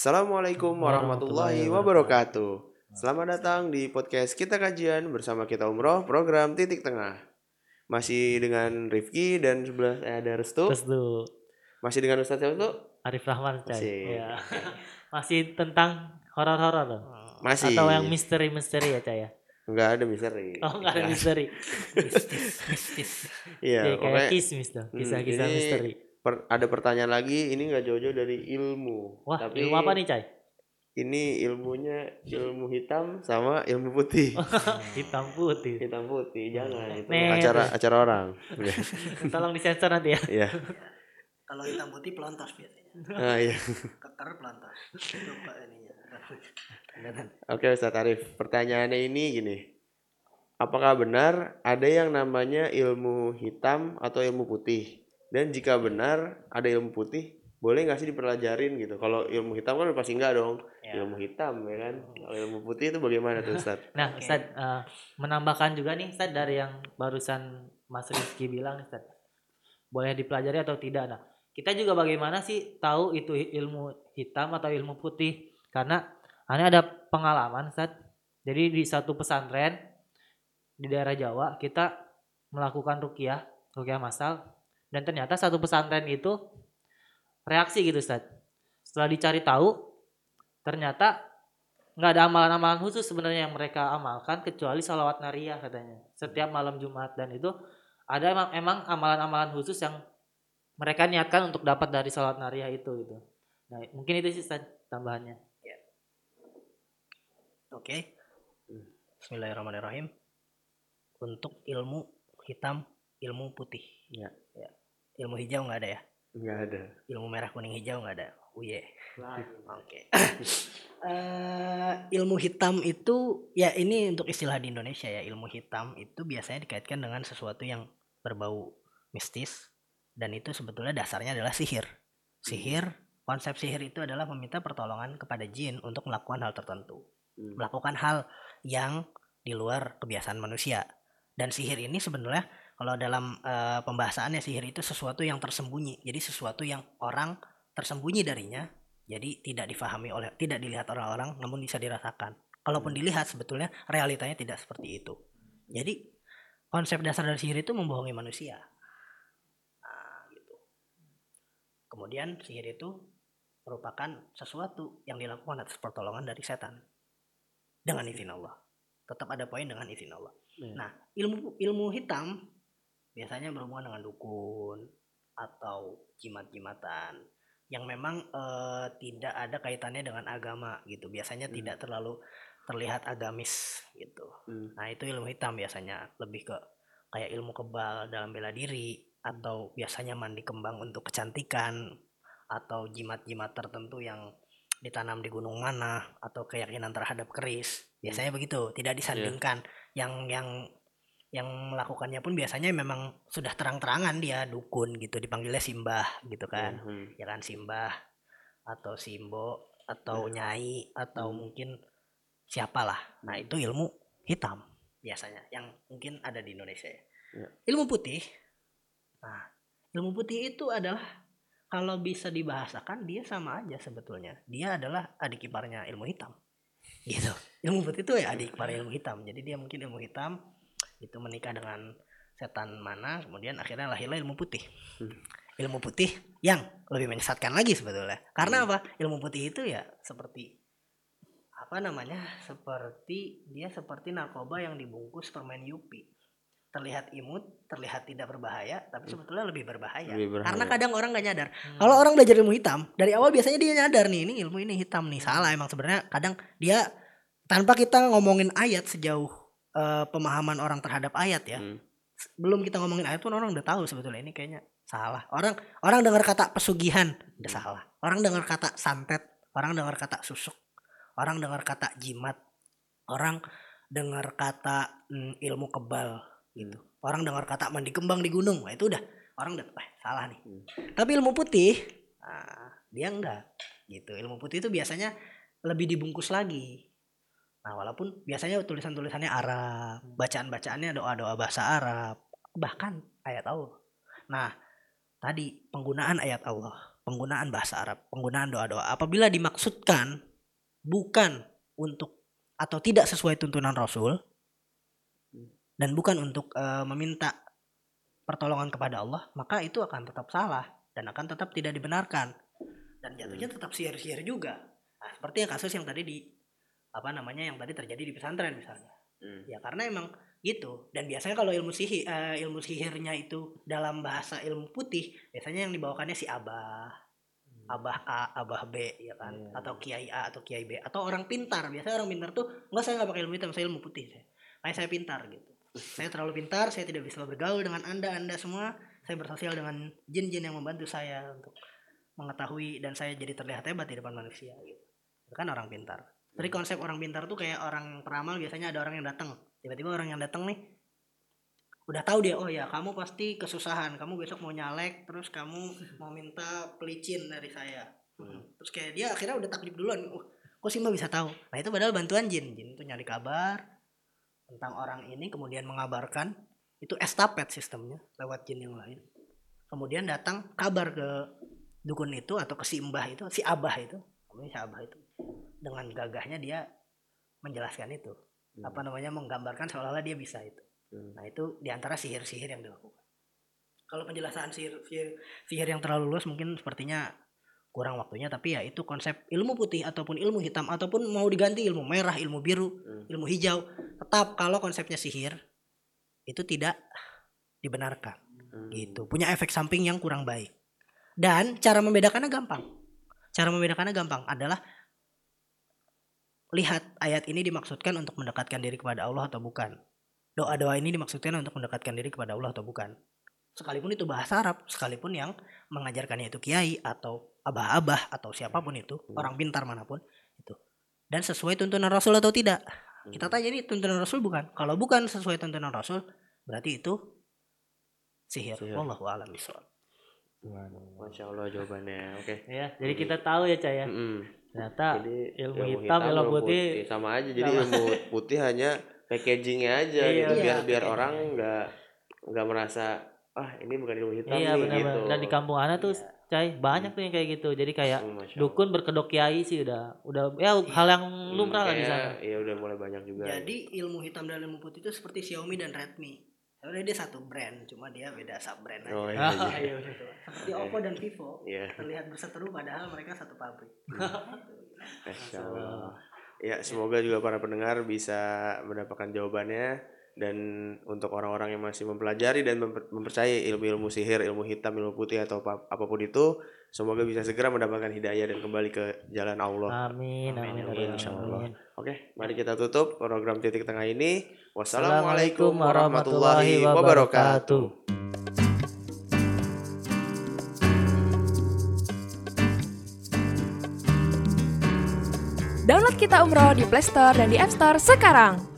Assalamualaikum warahmatullahi wabarakatuh. Selamat datang di podcast kita kajian bersama kita umroh program titik tengah. Masih dengan Rifki dan sebelah saya ada Restu. Terus tuh Masih dengan Ustadz siapa tuh? Arif Rahman Cai. Asik. Ya. Masih tentang horor-horor tuh. Masih. Atau yang misteri-misteri ya Cai ya. Enggak ada misteri. Oh enggak ada misteri. mistis mistis Iya, kayak kismis tuh, Hmm, kisah-kisah ini misteri. Per- ada pertanyaan lagi. Ini nggak jauh-jauh dari ilmu. Wah, Tapi ilmu apa nih Cai? Ini ilmunya ilmu hitam sama ilmu putih. Hitam putih. hitam putih, jangan itu Nih, acara acara orang. Tolong disensor nanti ya. Iya. kalau hitam putih pelontos biasanya Nah, iya. keker pelontos lupa ininya Oke Ustadz Arif, pertanyaannya ini gini. Apakah benar ada yang namanya ilmu hitam atau ilmu putih? Dan jika benar ada ilmu putih, boleh nggak sih dipelajarin gitu? Kalau ilmu hitam kan pasti enggak dong. Ya. Ilmu hitam ya kan. Kalau ilmu putih itu bagaimana tuh Ustadz? Nah, Oke. Ustaz, eh, menambahkan juga nih Ustaz dari yang barusan Mas Rizky bilang Ustaz. Boleh dipelajari atau tidak. Nah, kita juga bagaimana sih tahu itu ilmu hitam atau ilmu putih? Karena ini ada pengalaman Ustaz. Jadi di satu pesantren di daerah Jawa kita melakukan rukiah, rukiah masal dan ternyata satu pesantren itu reaksi gitu Ustaz. Setelah dicari tahu ternyata nggak ada amalan-amalan khusus sebenarnya yang mereka amalkan kecuali salawat nariyah katanya setiap malam Jumat dan itu ada emang, emang amalan-amalan khusus yang mereka niatkan untuk dapat dari salawat nariyah itu gitu. Nah mungkin itu sih Ustaz, tambahannya. oke Bismillahirrahmanirrahim untuk ilmu hitam ilmu putih Ya. ya. Ilmu hijau nggak ada ya? Enggak ada. ilmu merah kuning hijau nggak ada? Uye oke. Eh, ilmu hitam itu ya ini untuk istilah di Indonesia ya ilmu hitam itu biasanya dikaitkan dengan sesuatu yang berbau mistis dan itu sebetulnya dasarnya adalah sihir. Sihir konsep sihir itu adalah meminta pertolongan kepada jin untuk melakukan hal tertentu. Hmm. melakukan hal yang di luar kebiasaan manusia. Dan sihir ini sebenarnya kalau dalam eh, pembahasannya sihir itu sesuatu yang tersembunyi. Jadi sesuatu yang orang tersembunyi darinya jadi tidak difahami oleh tidak dilihat orang-orang namun bisa dirasakan. Kalaupun dilihat sebetulnya realitanya tidak seperti itu. Jadi konsep dasar dari sihir itu membohongi manusia. Nah gitu. Kemudian sihir itu merupakan sesuatu yang dilakukan atas pertolongan dari setan. Dengan izin Allah. Tetap ada poin dengan izin Allah. Iya. nah ilmu ilmu hitam biasanya berhubungan dengan dukun atau jimat-jimatan yang memang eh, tidak ada kaitannya dengan agama gitu. Biasanya Hmm. tidak terlalu terlihat agamis gitu. Hmm. nah itu ilmu hitam biasanya. Lebih ke kayak ilmu kebal dalam bela diri atau biasanya mandi kembang untuk kecantikan atau jimat-jimat tertentu yang ditanam di gunung mana atau keyakinan terhadap keris. Biasanya begitu. Tidak disandingkan yang yang yang melakukannya pun biasanya memang sudah terang-terangan dia dukun gitu dipanggilnya simbah gitu kan. Hmm. ya kan simbah atau simbo atau nyai atau Hmm. mungkin siapalah. Nah itu ilmu hitam biasanya yang mungkin ada di Indonesia ya. Ya. ilmu putih. Nah ilmu putih itu adalah kalau bisa dibahasakan dia sama aja sebetulnya. Dia adalah adik iparnya ilmu hitam. Gitu. Ilmu putih itu ya adik ipar ilmu hitam. Jadi dia mungkin ilmu hitam itu menikah dengan setan mana kemudian akhirnya lahirlah ilmu putih. Hmm. ilmu putih yang lebih menyesatkan lagi sebetulnya. Karena apa? Ilmu putih itu ya seperti apa namanya seperti dia seperti narkoba yang dibungkus permen yupi. Terlihat imut terlihat tidak berbahaya tapi sebetulnya lebih berbahaya, Lebih berbahaya. karena kadang orang nggak nyadar. Hmm. kalau orang belajar ilmu hitam dari awal biasanya dia nyadar nih ini ilmu ini hitam nih salah emang. Sebenarnya kadang dia tanpa kita ngomongin ayat sejauh eh, pemahaman orang terhadap ayat ya. Hmm. belum kita ngomongin ayat pun orang udah tahu sebetulnya ini kayaknya salah. Orang orang dengar kata pesugihan udah Hmm. salah. Orang dengar kata santet orang dengar kata susuk orang dengar kata jimat orang dengar kata mm, ilmu kebal gitu. Orang dengar kata mandi kembang di gunung nah, itu udah orang udah "Wah, salah nih. Hmm. tapi ilmu putih nah, dia enggak gitu. Ilmu putih itu biasanya lebih dibungkus lagi nah walaupun biasanya tulisan-tulisannya Arab bacaan-bacaannya doa-doa bahasa Arab bahkan ayat Allah. Nah tadi penggunaan ayat Allah penggunaan bahasa Arab, penggunaan doa-doa apabila dimaksudkan bukan untuk atau tidak sesuai tuntunan Rasul dan bukan untuk eh, meminta pertolongan kepada Allah, maka itu akan tetap salah dan akan tetap tidak dibenarkan. Dan jatuhnya tetap sihir-sihir juga. Nah, seperti yang kasus yang tadi di apa namanya yang tadi terjadi di pesantren misalnya. Hmm. Ya karena emang gitu. Dan biasanya kalau ilmu sihir eh, ilmu sihirnya itu dalam bahasa ilmu putih, biasanya yang dibawakannya si abah, abah A, abah B ya kan, Iya, atau kiai A atau kiai B atau orang pintar. Biasanya orang pintar tuh enggak saya nggak pakai ilmu hitam, saya ilmu putih saya. Kayak saya pintar gitu. Saya terlalu pintar, saya tidak bisa bergaul dengan Anda, Anda semua. Saya bersosial dengan jin-jin yang membantu saya untuk mengetahui dan saya jadi terlihat hebat di depan manusia gitu. Itu kan orang pintar. Jadi konsep orang pintar tuh kayak orang peramal biasanya ada orang yang datang. Tiba-tiba orang yang datang nih udah tahu dia oh ya kamu pasti kesusahan. Kamu besok mau nyalek terus kamu mau minta pelicin dari saya. Hmm. terus kayak dia akhirnya udah takjub duluan. Oh, kok Simba bisa tahu? Nah itu padahal bantuan jin. Jin itu nyari kabar tentang orang ini kemudian mengabarkan. Itu estafet sistemnya lewat jin yang lain. Kemudian datang kabar ke dukun itu atau ke si mbah itu si abah itu. Namanya si abah itu dengan gagahnya dia menjelaskan itu Hmm. apa namanya menggambarkan seolah-olah dia bisa itu Hmm. nah itu di antara sihir-sihir yang dilakukan kalau penjelasan sihir, sihir sihir yang terlalu luas mungkin sepertinya kurang waktunya tapi ya itu konsep ilmu putih ataupun ilmu hitam ataupun mau diganti ilmu merah ilmu biru Hmm. ilmu hijau tetap kalau konsepnya sihir itu tidak dibenarkan Hmm. gitu punya efek samping yang kurang baik dan cara membedakannya gampang cara membedakannya gampang adalah lihat ayat ini dimaksudkan untuk mendekatkan diri kepada Allah atau bukan doa-doa ini dimaksudkan untuk mendekatkan diri kepada Allah atau bukan sekalipun itu bahasa Arab sekalipun yang mengajarkannya itu kiai atau abah-abah atau siapa pun itu orang pintar mana pun itu dan sesuai tuntunan Rasul atau tidak kita tanya ini tuntunan Rasul bukan kalau bukan sesuai tuntunan Rasul berarti itu sihir, Sihir. Wallahu a'lam bishawab. Masya Allah jawabannya. Oke. Ya, jadi kita tahu ya Cah ya. Mm-mm. Ternyata Jadi ilmu hitam, ilmu putih sama aja. Jadi sama. ilmu putih hanya packagingnya aja Iya, gitu. iya, biar biar orang nggak nggak merasa ah ini bukan ilmu hitam iya nih benar gitu. Dan di kampung Ana tuh Iya. Cai banyak tuh yang kayak gitu. Jadi kayak Hmm, dukun berkedok kiai sih udah udah ya hal yang Hmm, lumrah lah di sana. Iya udah mulai banyak juga. Jadi ilmu hitam dan ilmu putih itu seperti Xiaomi dan Redmi. Sebenarnya dia satu brand, cuma dia beda sub brand aja. Oh iya. Iya. iya. Seperti Oppo dan Vivo Iya. terlihat berseteru padahal mereka satu pabrik. Masya Allah. Ya semoga juga para pendengar bisa mendapatkan jawabannya dan untuk orang-orang yang masih mempelajari dan memper- mempercayai ilmu-ilmu sihir, ilmu hitam, ilmu putih atau apa- apa pun itu, semoga bisa segera mendapatkan hidayah dan kembali ke jalan Allah. Amin, amin, Amin, amin, amin. Oke, mari kita tutup program titik tengah ini. Assalamualaikum Wassalamualaikum warahmatullahi wabarakatuh. Download Kita Umroh di Play Store dan di App Store sekarang.